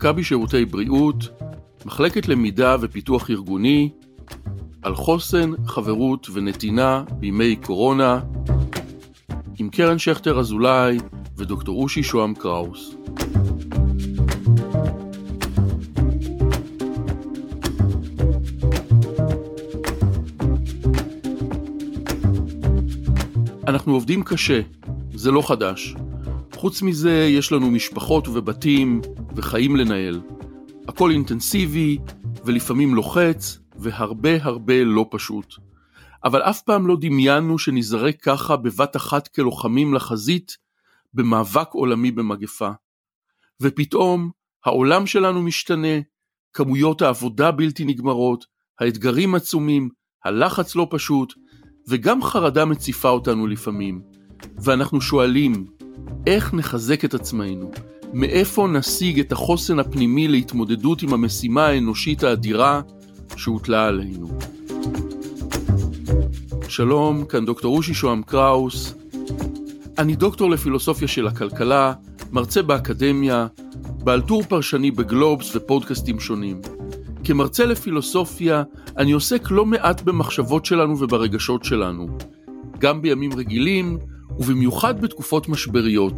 מכבי שירותי בריאות, מחלקת למידה ופיתוח ארגוני, על חוסן, חברות ונתינה בימי קורונה, עם קרן שכטר אזולאי ודוקטור אושי שוהם קראוס. אנחנו עובדים קשה, זה לא חדש. חוץ מזה, יש לנו משפחות ובתים וחיים לנהל. הכל אינטנסיבי, ולפעמים לוחץ, והרבה הרבה לא פשוט. אבל אף פעם לא דמיינו שנזרק ככה בבת אחת כלוחמים לחזית במאבק עולמי במגפה. ופתאום העולם שלנו משתנה, כמויות העבודה בלתי נגמרות, האתגרים עצומים, הלחץ לא פשוט, וגם חרדה מציפה אותנו לפעמים. ואנחנו שואלים, איך נחזק את עצמנו? מאיפה נשיג את החוסן הפנימי להתמודדות עם המשימה האנושית האדירה שהוטלה עלינו? שלום, כאן דוקטור אושי שוהם קראוס. אני דוקטור לפילוסופיה של הכלכלה, מרצה באקדמיה, בעל טור פרשני בגלובס ופודקאסטים שונים. כמרצה לפילוסופיה, אני עוסק לא מעט במחשבות שלנו וברגשות שלנו, גם בימים רגילים, ובמיוחד בתקופות משבריות.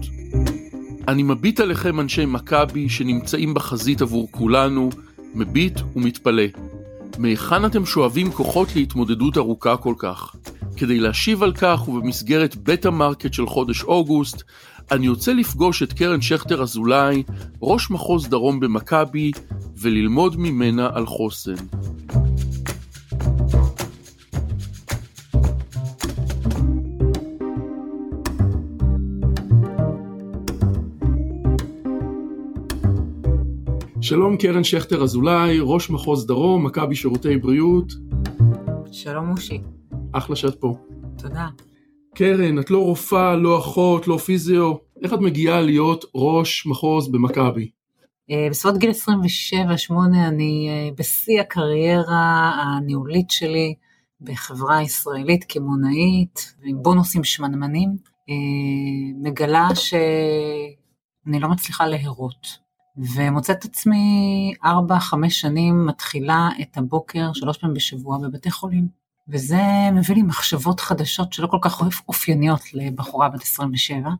אני מביט עליכם אנשי מכבי שנמצאים בחזית עבור כולנו, מביט ומתפלא. מהיכן אתם שואבים כוחות להתמודדות ארוכה כל כך? כדי להשיב על כך ובמסגרת בית המרקט של חודש אוגוסט, אני יוצא לפגוש את קרן שכטר אזולאי, ראש מחוז דרום במכבי, וללמוד ממנה על חוסן. שלום קרן שכטר אזולאי, ראש מחוז דרום, מכבי שירותי בריאות. שלום מושי. אחלה שאת פה. תודה. קרן, את לא רופאה, לא אחות, לא פיזיו, איך את מגיעה להיות ראש מחוז במכבי? אה, בסביבות גיל 27-8 אני אה, בשיא הקריירה הניהולית שלי בחברה ישראלית קמעונאית, עם בונוסים שמנמנים, אה, מגלה שאני לא מצליחה להרות. ומוצאת עצמי 4-5 שנים מתחילה את הבוקר שלוש פעמים בשבוע בבתי חולים. וזה מביא לי מחשבות חדשות שלא כל כך אופייניות לבחורה בת 27.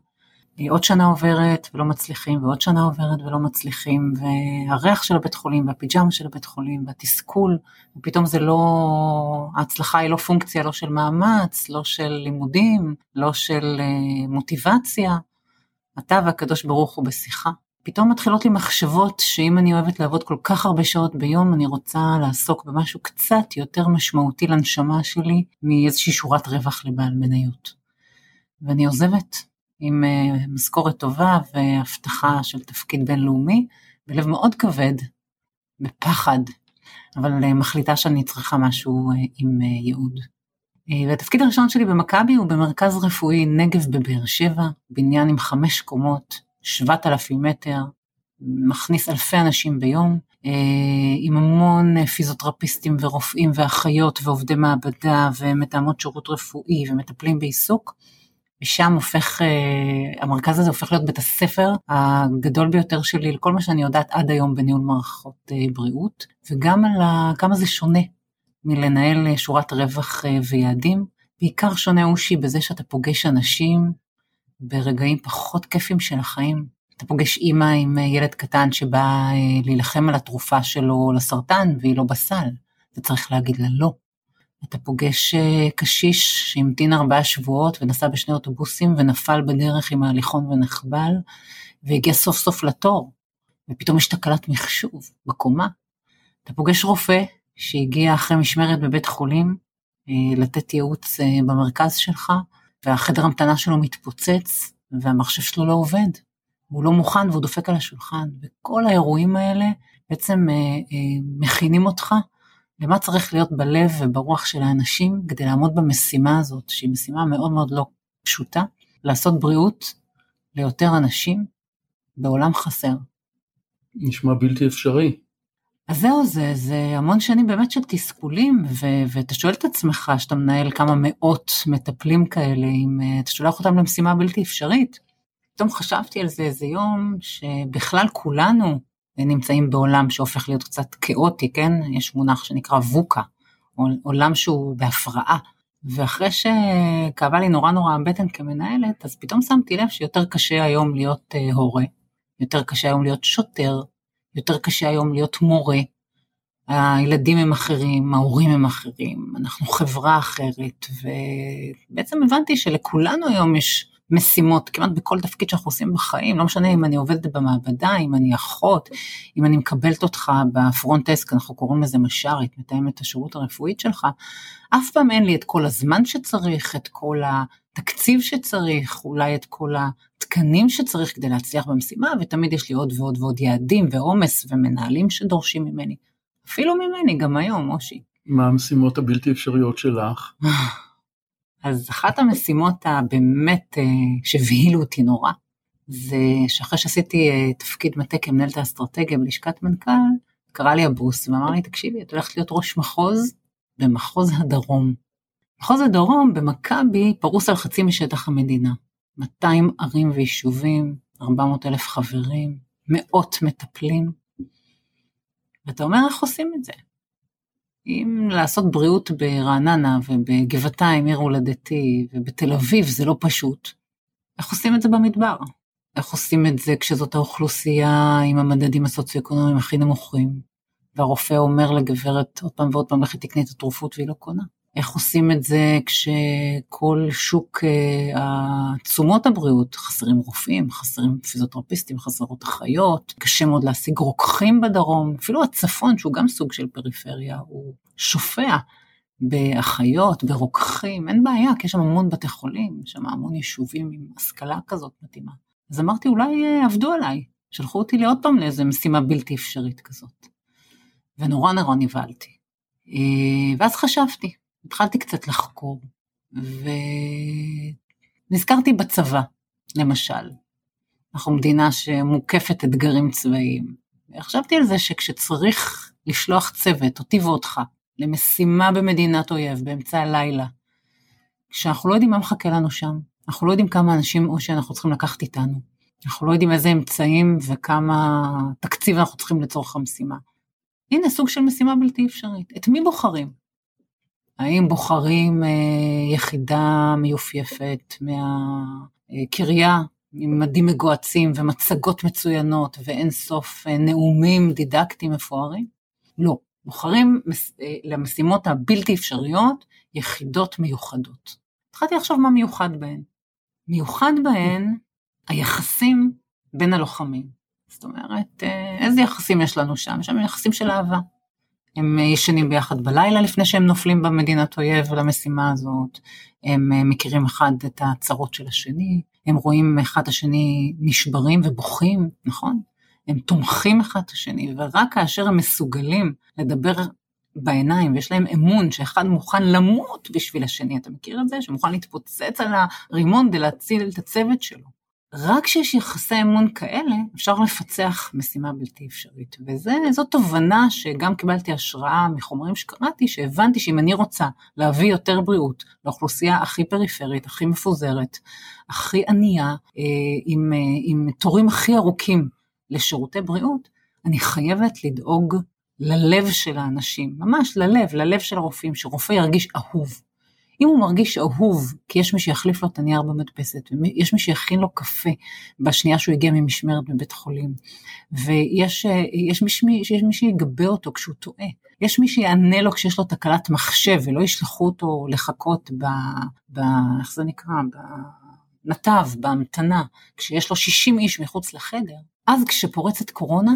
עוד שנה עוברת ולא מצליחים, ועוד שנה עוברת ולא מצליחים, והריח של הבית חולים, והפיג'מה של הבית חולים, והתסכול, ופתאום זה לא, ההצלחה היא לא פונקציה לא של מאמץ, לא של לימודים, לא של אה, מוטיבציה. אתה והקדוש ברוך הוא בשיחה. פתאום מתחילות לי מחשבות שאם אני אוהבת לעבוד כל כך הרבה שעות ביום, אני רוצה לעסוק במשהו קצת יותר משמעותי לנשמה שלי מאיזושהי שורת רווח לבעל מניות. ואני עוזבת עם אה, משכורת טובה והבטחה של תפקיד בינלאומי, בלב מאוד כבד, בפחד, אבל אה, מחליטה שאני צריכה משהו אה, עם ייעוד. והתפקיד הראשון שלי במכבי הוא במרכז רפואי נגב בבאר שבע, בניין עם חמש קומות, 7,000 מטר, מכניס אלפי אנשים ביום, עם המון פיזיותרפיסטים ורופאים ואחיות ועובדי מעבדה ומתאמות שירות רפואי ומטפלים בעיסוק. ושם הופך, אה, המרכז הזה הופך להיות בית הספר הגדול ביותר שלי לכל מה שאני יודעת עד היום בניהול מערכות אה, בריאות, וגם על כמה זה שונה מלנהל אה, שורת רווח ויעדים. בעיקר שונה אושי בזה שאתה פוגש אנשים ברגעים פחות כיפים של החיים. אתה פוגש אימא עם ילד קטן שבא להילחם על התרופה שלו לסרטן והיא לא בסל, אתה צריך להגיד לה לא. אתה פוגש אה, קשיש שהמתין ארבעה שבועות ונסע בשני אוטובוסים ונפל בדרך עם ההליכון ונחבל, והגיע סוף סוף לתור, ופתאום יש תקלת מחשוב בקומה. אתה פוגש רופא שהגיע אחרי משמרת בבית חולים אה, לתת ייעוץ אה, במרכז שלך, והחדר המתנה שלו מתפוצץ, והמחשב שלו לא עובד, והוא לא מוכן והוא דופק על השולחן, וכל האירועים האלה בעצם מכינים אותך למה צריך להיות בלב וברוח של האנשים כדי לעמוד במשימה הזאת, שהיא משימה מאוד מאוד לא פשוטה, לעשות בריאות ליותר אנשים בעולם חסר. נשמע בלתי אפשרי. אז זהו זה, זה המון שנים באמת של תסכולים, ו- ואתה שואל את עצמך, שאתה מנהל כמה מאות מטפלים כאלה, אם אתה שולח אותם למשימה בלתי אפשרית. פתאום חשבתי על זה איזה יום, שבכלל כולנו נמצאים בעולם שהופך להיות קצת כאוטי, כן? יש מונח שנקרא ווקה, עולם שהוא בהפרעה. ואחרי שכאבה לי נורא נורא הבטן כמנהלת, אז פתאום שמתי לב שיותר קשה היום להיות uh, הורה, יותר קשה היום להיות שוטר, יותר קשה היום להיות מורה. הילדים הם אחרים, ההורים הם אחרים, אנחנו חברה אחרת, ובעצם הבנתי שלכולנו היום יש משימות כמעט בכל תפקיד שאנחנו עושים בחיים, לא משנה אם אני עובדת במעבדה, אם אני אחות, אם אני מקבלת אותך בפרונט דסק, אנחנו קוראים לזה מש"רית, מתאמת השירות הרפואית שלך, אף פעם אין לי את כל הזמן שצריך, את כל התקציב שצריך, אולי את כל התקנים שצריך כדי להצליח במשימה, ותמיד יש לי עוד ועוד ועוד יעדים ועומס ומנהלים שדורשים ממני. אפילו ממני, גם היום, מושי. מה המשימות הבלתי אפשריות שלך? אז אחת המשימות הבאמת אה, שהבהילו אותי נורא, זה שאחרי שעשיתי אה, תפקיד מטה כמנהלת האסטרטגיה בלשכת מנכ"ל, קרא לי הבוס ואמר לי, תקשיבי, את הולכת להיות ראש מחוז במחוז הדרום. מחוז הדרום במכבי פרוס על חצי משטח המדינה. 200 ערים ויישובים, 400 אלף חברים, מאות מטפלים. ואתה אומר, איך עושים את זה? אם לעשות בריאות ברעננה ובגבעתיים, עיר הולדתי, ובתל אביב זה לא פשוט, איך עושים את זה במדבר? איך עושים את זה כשזאת האוכלוסייה עם המדדים הסוציו-אקונומיים הכי נמוכים, והרופא אומר לגברת עוד פעם ועוד פעם, לכי תקני את התרופות והיא לא קונה? איך עושים את זה כשכל שוק uh, תשומות הבריאות, חסרים רופאים, חסרים פיזיותרפיסטים, חסרות אחיות, קשה מאוד להשיג רוקחים בדרום, אפילו הצפון, שהוא גם סוג של פריפריה, הוא שופע באחיות, ברוקחים, אין בעיה, כי יש שם המון בתי חולים, יש שם המון יישובים עם השכלה כזאת מתאימה. אז אמרתי, אולי uh, עבדו עליי, שלחו אותי לי עוד פעם לאיזה משימה בלתי אפשרית כזאת. ונורא נורא נבהלתי. Uh, ואז חשבתי, התחלתי קצת לחקור, ונזכרתי בצבא, למשל. אנחנו מדינה שמוקפת אתגרים צבאיים. וחשבתי על זה שכשצריך לשלוח צוות, אותי ואותך, למשימה במדינת אויב באמצע הלילה, כשאנחנו לא יודעים מה מחכה לנו שם, אנחנו לא יודעים כמה אנשים או שאנחנו צריכים לקחת איתנו, אנחנו לא יודעים איזה אמצעים וכמה תקציב אנחנו צריכים לצורך המשימה. הנה סוג של משימה בלתי אפשרית. את מי בוחרים? האם בוחרים אה, יחידה מיופייפת מהקריה עם מדים מגוהצים ומצגות מצוינות ואין סוף אה, נאומים דידקטיים מפוארים? לא. בוחרים אה, למשימות הבלתי אפשריות יחידות מיוחדות. התחלתי לחשוב מה מיוחד בהן. מיוחד בהן היחסים בין הלוחמים. זאת אומרת, איזה יחסים יש לנו שם? יש שם יחסים של אהבה. הם ישנים ביחד בלילה לפני שהם נופלים במדינת אויב למשימה הזאת, הם אה, מכירים אחד את הצרות של השני, הם רואים אחד השני נשברים ובוכים, נכון? הם תומכים אחד את השני, ורק כאשר הם מסוגלים לדבר בעיניים ויש להם אמון שאחד מוכן למות בשביל השני, אתה מכיר את זה? שמוכן להתפוצץ על הרימון כדי להציל את הצוות שלו. רק כשיש יחסי אמון כאלה, אפשר לפצח משימה בלתי אפשרית. וזאת תובנה שגם קיבלתי השראה מחומרים שקראתי, שהבנתי שאם אני רוצה להביא יותר בריאות לאוכלוסייה הכי פריפרית, הכי מפוזרת, הכי ענייה, אה, עם, אה, עם תורים הכי ארוכים לשירותי בריאות, אני חייבת לדאוג ללב של האנשים, ממש ללב, ללב של הרופאים, שרופא ירגיש אהוב. אם הוא מרגיש אהוב, כי יש מי שיחליף לו את הנייר במדפסת, ויש מי שיכין לו קפה בשנייה שהוא הגיע ממשמרת בבית חולים, ויש יש מי, מי שיגבה אותו כשהוא טועה, יש מי שיענה לו כשיש לו תקלת מחשב, ולא ישלחו אותו לחכות ב... ב איך זה נקרא? בנתב, בהמתנה, כשיש לו 60 איש מחוץ לחדר, אז כשפורצת קורונה,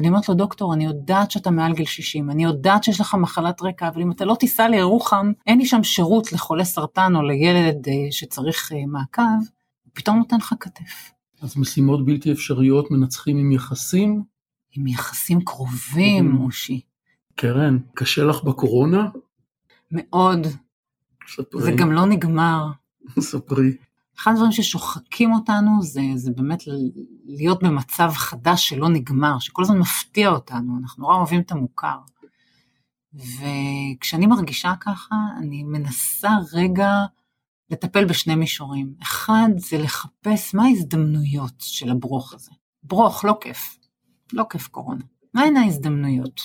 ואני אומרת לו, דוקטור, אני יודעת שאתה מעל גיל 60, אני יודעת שיש לך מחלת רקע, אבל אם אתה לא תיסע לירוחם, אין לי שם שירות לחולה סרטן או לילד אה, שצריך אה, מעקב, הוא פתאום נותן לך כתף. אז משימות בלתי אפשריות מנצחים עם יחסים? עם יחסים קרובים, מושי. קרן, קשה לך בקורונה? מאוד. ספרי. זה גם לא נגמר. ספרי. אחד הדברים ששוחקים אותנו זה, זה באמת להיות במצב חדש שלא נגמר, שכל הזמן מפתיע אותנו, אנחנו נורא אוהבים את המוכר. וכשאני מרגישה ככה, אני מנסה רגע לטפל בשני מישורים. אחד זה לחפש מה ההזדמנויות של הברוך הזה. ברוך, לא כיף. לא כיף קורונה. מהן ההזדמנויות?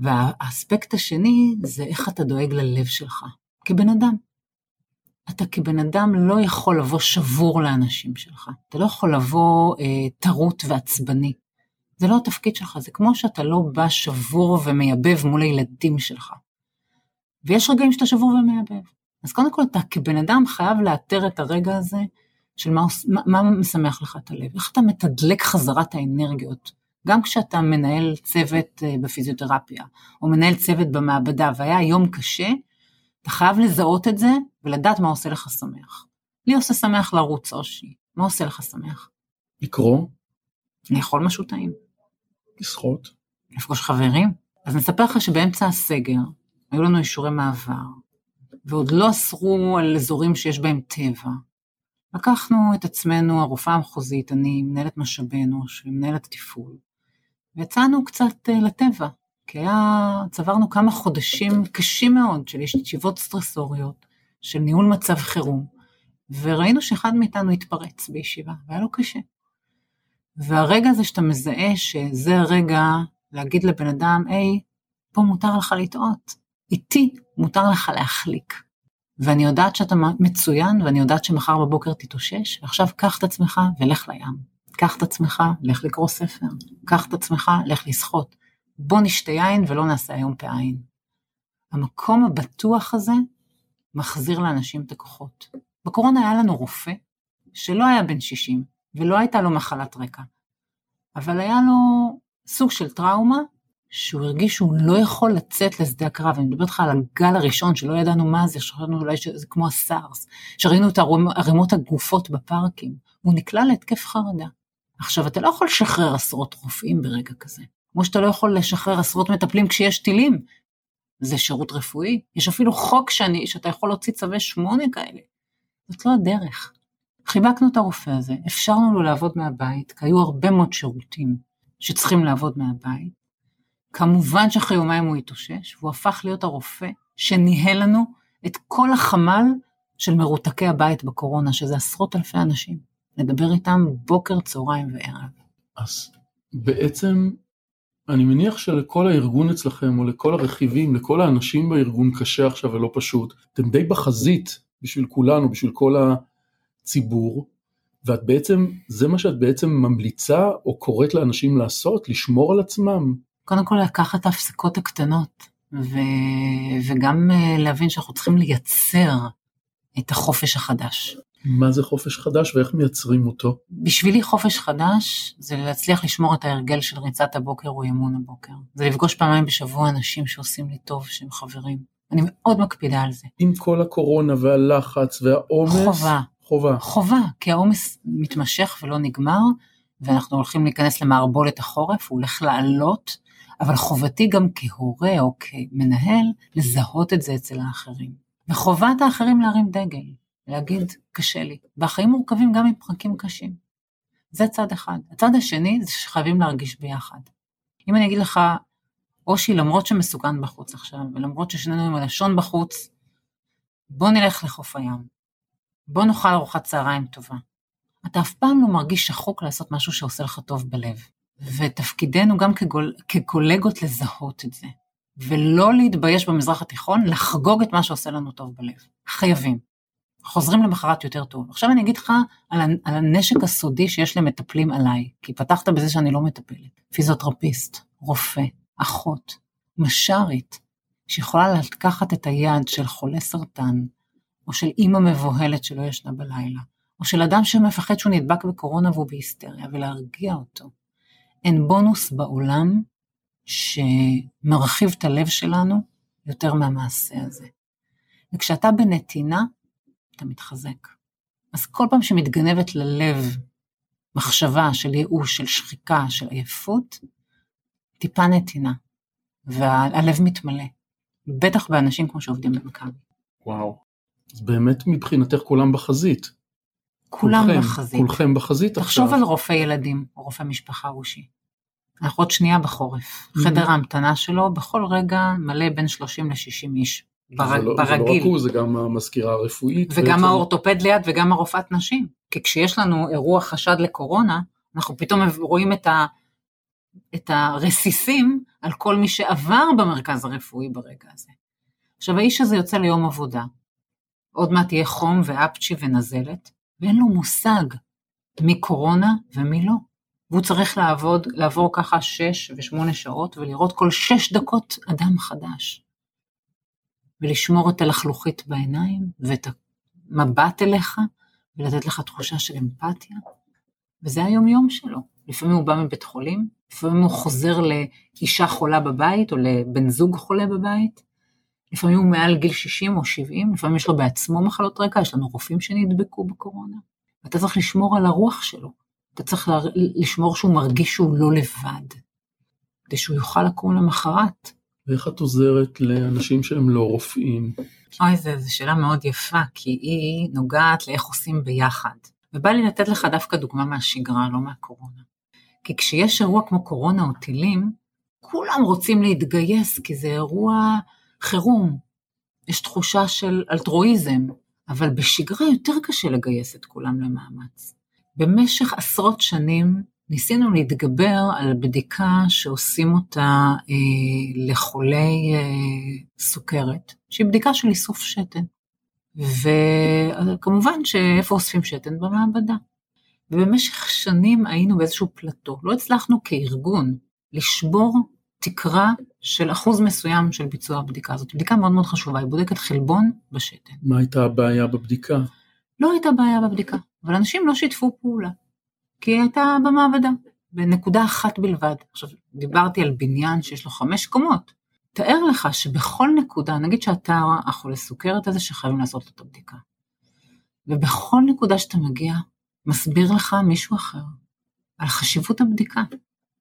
והאספקט השני זה איך אתה דואג ללב שלך, כבן אדם. אתה כבן אדם לא יכול לבוא שבור לאנשים שלך. אתה לא יכול לבוא אה, טרוט ועצבני. זה לא התפקיד שלך, זה כמו שאתה לא בא שבור ומייבב מול הילדים שלך. ויש רגעים שאתה שבור ומייבב. אז קודם כל אתה כבן אדם חייב לאתר את הרגע הזה של מה, מה, משמח לך את הלב, איך אתה מתדלק חזרת האנרגיות. גם כשאתה מנהל צוות אה, בפיזיותרפיה, או מנהל צוות במעבדה, והיה יום קשה, אתה חייב לזהות את זה ולדעת מה עושה לך שמח. לי עושה שמח לרוץ, אושי. מה עושה לך שמח? לקרוא? לאכול משהו טעים. לשחות? לפגוש חברים? אז נספר לך שבאמצע הסגר, היו לנו אישורי מעבר, ועוד לא אסרו על אזורים שיש בהם טבע. לקחנו את עצמנו, הרופאה המחוזית, אני מנהלת משאבי אנוש ומנהלת תפעול, ויצאנו קצת אה, לטבע, כי היה, צברנו כמה חודשים קשים מאוד של ישיבות סטרסוריות, של ניהול מצב חירום, וראינו שאחד מאיתנו התפרץ בישיבה, והיה לו קשה. והרגע הזה שאתה מזהה שזה הרגע להגיד לבן אדם, היי, פה מותר לך לטעות, איתי מותר לך להחליק. ואני יודעת שאתה מצוין, ואני יודעת שמחר בבוקר תתאושש, ועכשיו קח את עצמך ולך לים. קח את עצמך, לך לקרוא ספר. קח את עצמך, לך לשחות. בוא נשתה יין ולא נעשה היום פעין. המקום הבטוח הזה מחזיר לאנשים את הכוחות. בקורונה היה לנו רופא שלא היה בן 60 ולא הייתה לו מחלת רקע, אבל היה לו סוג של טראומה שהוא הרגיש שהוא לא יכול לצאת לשדה הקרב, אני מדברת לך על הגל הראשון שלא ידענו מה זה, שחשבנו אולי שזה כמו הסארס, שראינו את ערימות הגופות בפארקים, הוא נקלע להתקף חרדה. עכשיו, אתה לא יכול לשחרר עשרות רופאים ברגע כזה, כמו שאתה לא יכול לשחרר עשרות מטפלים כשיש טילים. זה שירות רפואי, יש אפילו חוק שאני, שאתה יכול להוציא צווי שמונה כאלה. זאת לא הדרך. חיבקנו את הרופא הזה, אפשרנו לו לעבוד מהבית, כי היו הרבה מאוד שירותים שצריכים לעבוד מהבית, כמובן שאחרי יומיים הוא התאושש, והוא הפך להיות הרופא שניהל לנו את כל החמ"ל של מרותקי הבית בקורונה, שזה עשרות אלפי אנשים. לדבר איתם בוקר, צהריים וערב. אז בעצם אני מניח שלכל הארגון אצלכם, או לכל הרכיבים, לכל האנשים בארגון קשה עכשיו ולא פשוט. אתם די בחזית בשביל כולנו, בשביל כל הציבור, ואת בעצם, זה מה שאת בעצם ממליצה או קוראת לאנשים לעשות, לשמור על עצמם, קודם כל לקחת את ההפסקות הקטנות, ו... וגם אה, להבין שאנחנו צריכים לייצר את החופש החדש. מה זה חופש חדש ואיך מייצרים אותו? בשבילי חופש חדש זה להצליח לשמור את ההרגל של ריצת הבוקר או אימון הבוקר. זה לפגוש פעמיים בשבוע אנשים שעושים לי טוב, שהם חברים. אני מאוד מקפידה על זה. עם כל הקורונה והלחץ והעומס? חובה. חובה. חובה, כי העומס מתמשך ולא נגמר, ואנחנו הולכים להיכנס למערבולת החורף, הוא הולך לעלות, אבל חובתי גם כהורה או כמנהל לזהות את זה אצל האחרים. וחובת האחרים להרים דגל, להגיד, קשה לי. והחיים מורכבים גם עם פרקים קשים. זה צד אחד. הצד השני זה שחייבים להרגיש ביחד. אם אני אגיד לך, אושי, למרות שמסוכן בחוץ עכשיו, ולמרות ששנינו עם הלשון בחוץ, בוא נלך לחוף הים. בוא נאכל ארוחת צהריים טובה. אתה אף פעם לא מרגיש שחוק לעשות משהו שעושה לך טוב בלב. ותפקידנו גם כגול, כקולגות לזהות את זה, ולא להתבייש במזרח התיכון, לחגוג את מה שעושה לנו טוב בלב. חייבים. חוזרים למחרת יותר טוב. עכשיו אני אגיד לך על, הנשק הסודי שיש למטפלים עליי, כי פתחת בזה שאני לא מטפלת. פיזיותרפיסט, רופא, אחות, מש"רית, שיכולה לקחת את היד של חולה סרטן, או של אימא מבוהלת שלא ישנה בלילה, או של אדם שמפחד שהוא נדבק בקורונה והוא בהיסטריה, ולהרגיע אותו. אין בונוס בעולם שמרחיב את הלב שלנו יותר מהמעשה הזה. וכשאתה בנתינה, אתה מתחזק. אז כל פעם שמתגנבת ללב מחשבה של ייאוש, של שחיקה, של עייפות, טיפה נתינה, והלב מתמלא. בטח באנשים כמו שעובדים במכבי. וואו. אז באמת מבחינתך כולם בחזית. כולם כולכם, בחזית. כולכם בחזית תחשוב עכשיו. תחשוב על רופא ילדים, או רופא משפחה רושי. עוד שנייה בחורף. Mm-hmm. חדר ההמתנה שלו בכל רגע מלא בין 30 ל-60 איש. בר... זה לא, ברגיל. זה לא רק הוא, זה גם המזכירה הרפואית. וגם בעצם... האורתופד ליד וגם הרופאת נשים. כי כשיש לנו אירוע חשד לקורונה, אנחנו פתאום רואים את את הרסיסים על כל מי שעבר במרכז הרפואי ברגע הזה. עכשיו האיש הזה יוצא ליום עבודה, עוד מעט יהיה חום ואפצ'י ונזלת, ואין לו מושג מי קורונה ומי לא. והוא צריך לעבוד, לעבור ככה שש ושמונה שעות ולראות כל שש דקות אדם חדש. ולשמור את הלחלוכית בעיניים ואת המבט אליך ולתת לך תחושה של אמפתיה. וזה היום-יום שלו. לפעמים הוא בא מבית חולים, לפעמים הוא חוזר לאישה חולה בבית או לבן זוג חולה בבית, לפעמים הוא מעל גיל 60 או 70, לפעמים יש לו בעצמו מחלות רקע, יש לנו רופאים שנדבקו בקורונה. ואתה צריך לשמור על הרוח שלו, אתה צריך לשמור שהוא מרגיש שהוא לא לבד, כדי שהוא יוכל לקום למחרת. ואיך את עוזרת לאנשים שהם לא רופאים? אוי, זו שאלה מאוד יפה, כי היא נוגעת לאיך עושים ביחד. ובא לי לתת לך דווקא דוגמה מהשגרה, לא מהקורונה. כי כשיש אירוע כמו קורונה או טילים, כולם רוצים להתגייס, כי זה אירוע חירום. יש תחושה של אלטרואיזם, אבל בשגרה יותר קשה לגייס את כולם למאמץ. במשך עשרות שנים ניסינו להתגבר על בדיקה שעושים אותה אה, לחולי אה, סוכרת, שהיא בדיקה של איסוף שתן. וכמובן שאיפה אוספים שתן? במעבדה. ובמשך שנים היינו באיזשהו פלטו, לא הצלחנו כארגון לשבור תקרה של אחוז מסוים של ביצוע הבדיקה הזאת. בדיקה מאוד מאוד חשובה, היא בודקת חלבון בשתן. מה הייתה הבעיה בבדיקה? לא הייתה בעיה בבדיקה, אבל אנשים לא שיתפו פעולה, כי היא הייתה במעבדה, בנקודה אחת בלבד. עכשיו, דיברתי על בניין שיש לו חמש קומות. תאר לך שבכל נקודה, נגיד שאתה החולה סוכרת הזה שחייבים לעשות את הבדיקה, ובכל נקודה שאתה מגיע, מסביר לך מישהו אחר על חשיבות הבדיקה,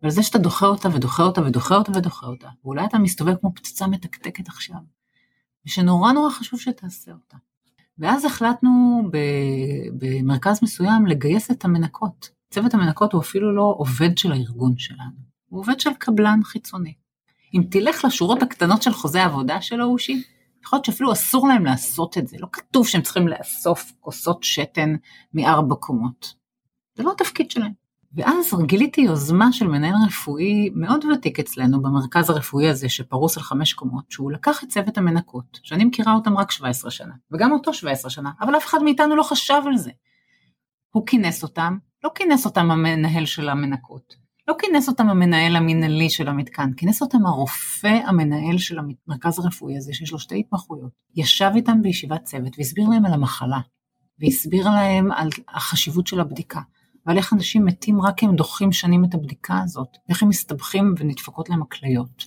ועל זה שאתה דוחה אותה ודוחה אותה ודוחה אותה ודוחה אותה, ואולי אתה מסתובב כמו פצצה מתקתקת עכשיו, ושנורא נורא חשוב שתעשה אותה. ואז החלטנו במרכז מסוים לגייס את המנקות. צוות המנקות הוא אפילו לא עובד של הארגון שלנו, הוא עובד של קבלן חיצוני. אם תלך לשורות הקטנות של חוזה העבודה שלו, אושי, יכול להיות שאפילו אסור להם לעשות את זה, לא כתוב שהם צריכים לאסוף כוסות שתן מארבע קומות. זה לא התפקיד שלהם. ואז גיליתי יוזמה של מנהל רפואי מאוד ותיק אצלנו במרכז הרפואי הזה שפרוס על חמש קומות, שהוא לקח את צוות המנקות, שאני מכירה אותם רק 17 שנה, וגם אותו 17 שנה, אבל אף אחד מאיתנו לא חשב על זה. הוא כינס אותם, לא כינס אותם המנהל של המנקות, לא כינס אותם המנהל המינהלי של המתקן, כינס אותם הרופא המנהל של המרכז הרפואי הזה, שיש לו שתי התמחויות. ישב איתם בישיבת צוות והסביר להם על המחלה, והסביר להם על החשיבות של הבדיקה. ועל איך אנשים מתים רק כי הם דוחים שנים את הבדיקה הזאת, איך הם מסתבכים ונדפקות להם הכליות.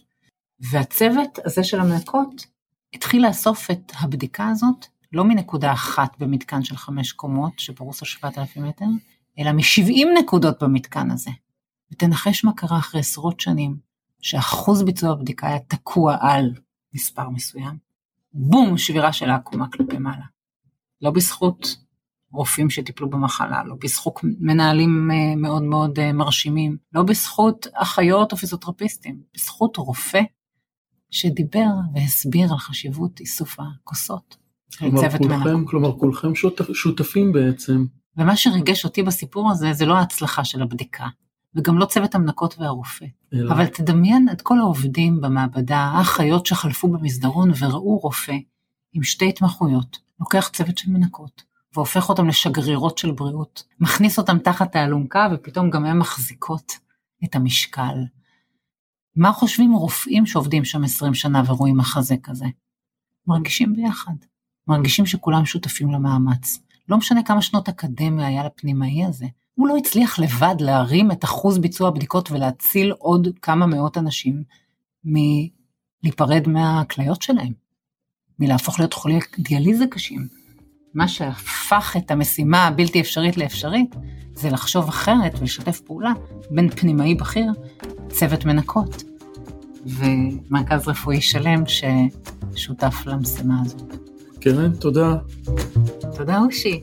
והצוות הזה של המנקות התחיל לאסוף את הבדיקה הזאת, לא מנקודה אחת במתקן של חמש קומות שפרוס על 7,000 מטר, אלא מ-70 נקודות במתקן הזה. ותנחש מה קרה אחרי עשרות שנים, שאחוז ביצוע הבדיקה היה תקוע על מספר מסוים. בום, שבירה של העקומה כלפי מעלה. לא בזכות רופאים שטיפלו במחלה, לא בזכות מנהלים אה, מאוד מאוד אה, מרשימים, לא בזכות אחיות או פיזיותרפיסטים, בזכות רופא שדיבר והסביר על חשיבות איסוף הכוסות. כלומר, כולכם, כלומר כולכם שותפ, שותפים בעצם. ומה שריגש אותי בסיפור הזה זה לא ההצלחה של הבדיקה, וגם לא צוות המנקות והרופא. אלא. אבל תדמיין את כל העובדים במעבדה, האחיות שחלפו במסדרון וראו רופא עם שתי התמחויות, לוקח צוות של מנקות, והופך אותם לשגרירות של בריאות, מכניס אותם תחת האלונקה ופתאום גם הן מחזיקות את המשקל. מה חושבים רופאים שעובדים שם 20 שנה ורואים מחזה כזה? מרגישים ביחד, מרגישים שכולם שותפים למאמץ. לא משנה כמה שנות אקדמיה היה לפנימאי הזה, הוא לא הצליח לבד להרים את אחוז ביצוע הבדיקות ולהציל עוד כמה מאות אנשים מלהיפרד מהכליות שלהם, מלהפוך להיות חולי דיאליזה קשים. מה שהפך את המשימה הבלתי אפשרית לאפשרית, זה לחשוב אחרת ולשתף פעולה בין פנימאי בכיר, צוות מנקות, ומרכז רפואי שלם ששותף למשימה הזאת. קרן, תודה. תודה, אושי.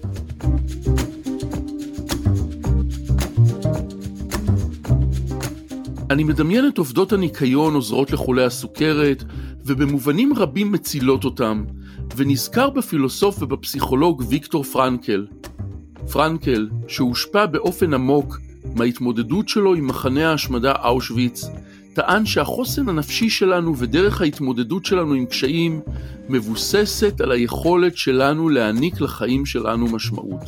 אני מדמיין את עובדות הניקיון עוזרות לחולי הסוכרת, ובמובנים רבים מצילות אותם, ונזכר בפילוסוף ובפסיכולוג ויקטור פרנקל. פרנקל, שהושפע באופן עמוק מההתמודדות שלו עם מחנה ההשמדה אושוויץ, טען שהחוסן הנפשי שלנו ודרך ההתמודדות שלנו עם קשיים מבוססת על היכולת שלנו להעניק לחיים שלנו משמעות.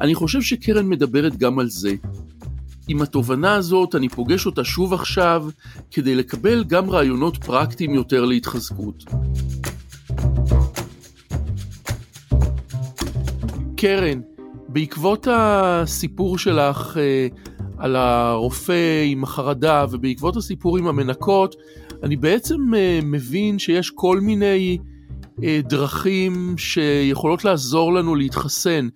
אני חושב שקרן מדברת גם על זה. עם התובנה הזאת אני פוגש אותה שוב עכשיו כדי לקבל גם רעיונות פרקטיים יותר להתחזקות. קרן, בעקבות הסיפור שלך אה, על הרופא עם החרדה ובעקבות הסיפור עם המנקות, אני בעצם אה, מבין שיש כל מיני אה, דרכים שיכולות לעזור לנו להתחסן.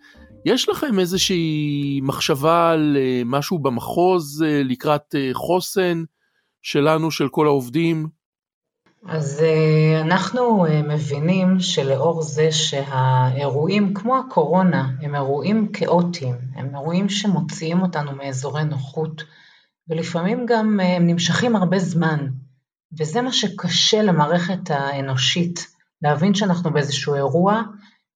יש לכם איזושהי מחשבה על משהו במחוז לקראת חוסן שלנו, של כל העובדים? אז אה, אנחנו אה, מבינים שלאור זה שהאירועים כמו הקורונה הם אירועים כאוטיים, הם אירועים שמוציאים אותנו מאזורי נוחות, ולפעמים גם אה, הם נמשכים הרבה זמן, וזה מה שקשה למערכת האנושית, להבין שאנחנו באיזשהו אירוע,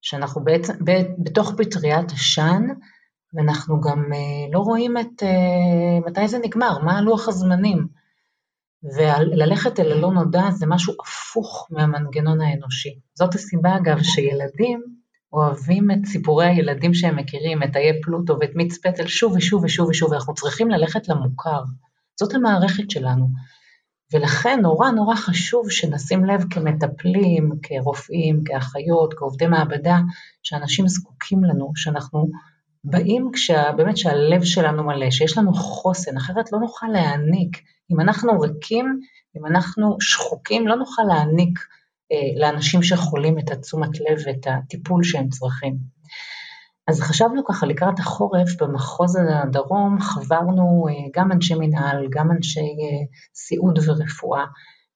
שאנחנו בעצם בתוך פטריית עשן, ואנחנו גם לא רואים את מתי זה נגמר, מה לוח הזמנים. וללכת אל הלא נודע זה משהו הפוך מהמנגנון האנושי. זאת הסיבה אגב שילדים אוהבים את סיפורי הילדים שהם מכירים, את איי פלוטו ואת מיץ פטל שוב ושוב ושוב ושוב, ואנחנו צריכים ללכת למוכר. זאת המערכת שלנו. ולכן נורא נורא חשוב שנשים לב כמטפלים, כרופאים, כאחיות, כעובדי מעבדה, שאנשים זקוקים לנו, שאנחנו באים כשה, באמת שהלב שלנו מלא, שיש לנו חוסן, אחרת לא נוכל להעניק. אם אנחנו ריקים, אם אנחנו שחוקים, לא נוכל להעניק אה, לאנשים שחולים את התשומת לב ואת הטיפול שהם צריכים. אז חשבנו ככה לקראת החורף במחוז הדרום, חברנו אה, גם אנשי מנהל, גם אנשי אה, סיעוד ורפואה,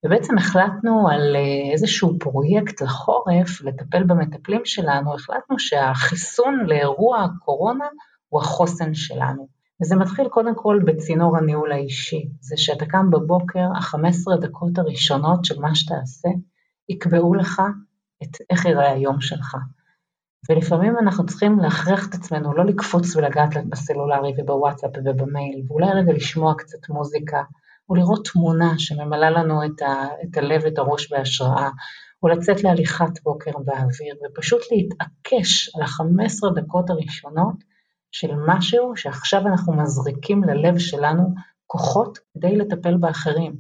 ובעצם החלטנו על אה, איזשהו פרויקט לחורף, לטפל במטפלים שלנו, החלטנו שהחיסון לאירוע הקורונה הוא החוסן שלנו. וזה מתחיל קודם כל בצינור הניהול האישי, זה שאתה קם בבוקר, ה-15 דקות הראשונות של מה שתעשה, יקבעו לך את איך יראה היום שלך. ולפעמים אנחנו צריכים להכריח את עצמנו לא לקפוץ ולגעת בסלולרי ובוואטסאפ ובמייל, ואולי רגע לשמוע קצת מוזיקה, או לראות תמונה שממלאה לנו את, ה, את הלב ואת הראש בהשראה, או לצאת להליכת בוקר באוויר, ופשוט להתעקש על ה-15 דקות הראשונות של משהו שעכשיו אנחנו מזריקים ללב שלנו כוחות כדי לטפל באחרים.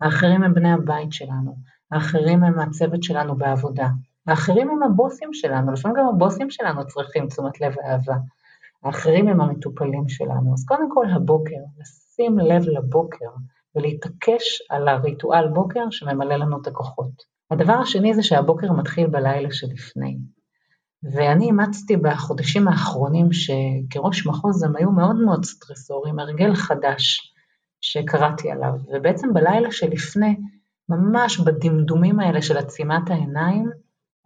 האחרים הם בני הבית שלנו, האחרים הם הצוות שלנו בעבודה, האחרים הם הבוסים שלנו, לפעמים גם הבוסים שלנו צריכים תשומת לב ואהבה. האחרים הם המטופלים שלנו. אז קודם כל הבוקר, לשים לב לבוקר, ולהתעקש על הריטואל בוקר שממלא לנו את הכוחות. הדבר השני זה שהבוקר מתחיל בלילה שלפני. ואני אימצתי בחודשים האחרונים שכראש מחוז הם היו מאוד מאוד סטרסוריים, הרגל חדש שקראתי עליו, ובעצם בלילה שלפני, ממש בדמדומים האלה של עצימת העיניים,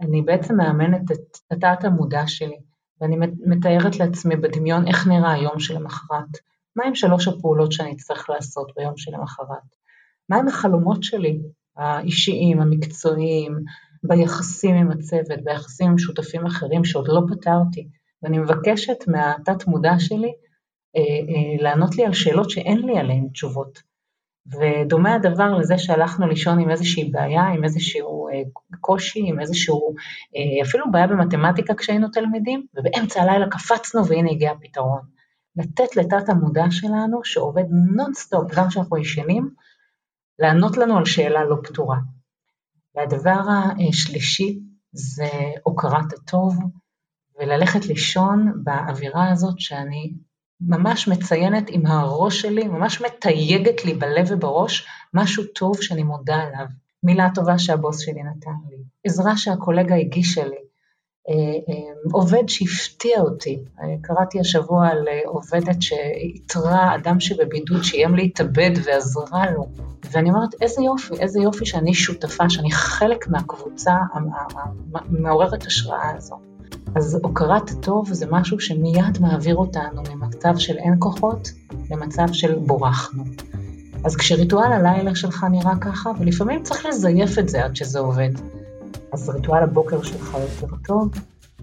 אני בעצם מאמנת את התת המודע שלי, ואני מתארת לעצמי בדמיון איך נראה היום שלמחרת, מהם שלוש הפעולות שאני אצטרך לעשות ביום שלמחרת? מהם החלומות שלי, האישיים, המקצועיים, ביחסים עם הצוות, ביחסים עם שותפים אחרים שעוד לא פתרתי, ואני מבקשת מהתת מודע שלי אה, אה, לענות לי על שאלות שאין לי עליהן תשובות. ודומה הדבר לזה שהלכנו לישון עם איזושהי בעיה, עם איזשהו אה, קושי, עם איזשהו, אה, אפילו בעיה במתמטיקה כשהיינו תלמידים, ובאמצע הלילה קפצנו והנה הגיע הפתרון. לתת לתת המודע שלנו, שעובד נונסטופ גם כשאנחנו ישנים, לענות לנו על שאלה לא פתורה. והדבר השלישי זה הוקרת הטוב, וללכת לישון באווירה הזאת שאני ממש מציינת עם הראש שלי, ממש מתייגת לי בלב ובראש משהו טוב שאני מודה עליו. מילה טובה שהבוס שלי נתן לי, עזרה שהקולגה הגישה לי, עובד שהפתיע אותי, אה, קראתי השבוע על עובדת שאיתרה אדם שבבידוד, שאיים להתאבד ועזרה לו, ואני אומרת, איזה יופי, איזה יופי שאני שותפה, שאני חלק מהקבוצה המעוררת השראה הזו. אז הוקרת טוב זה משהו שמיד מעביר אותנו ממצב של אין כוחות למצב של בורחנו. אז כשריטואל הלילה שלך נראה ככה, ולפעמים צריך לזייף את זה עד שזה עובד. אז ריטואל הבוקר שלך יותר טוב,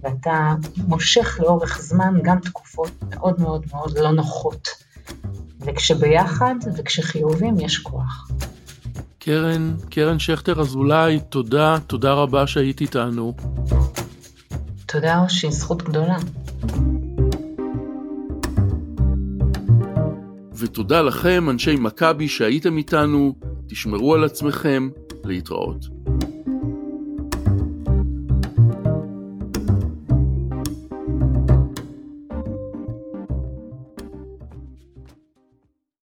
ואתה מושך לאורך זמן גם תקופות מאוד מאוד מאוד לא נוחות. וכשביחד וכשחיובים יש כוח. קרן, קרן שכטר אזולאי, תודה, תודה רבה שהיית איתנו. תודה, אושי, זכות גדולה. ותודה לכם, אנשי מכבי, שהייתם איתנו, תשמרו על עצמכם, להתראות.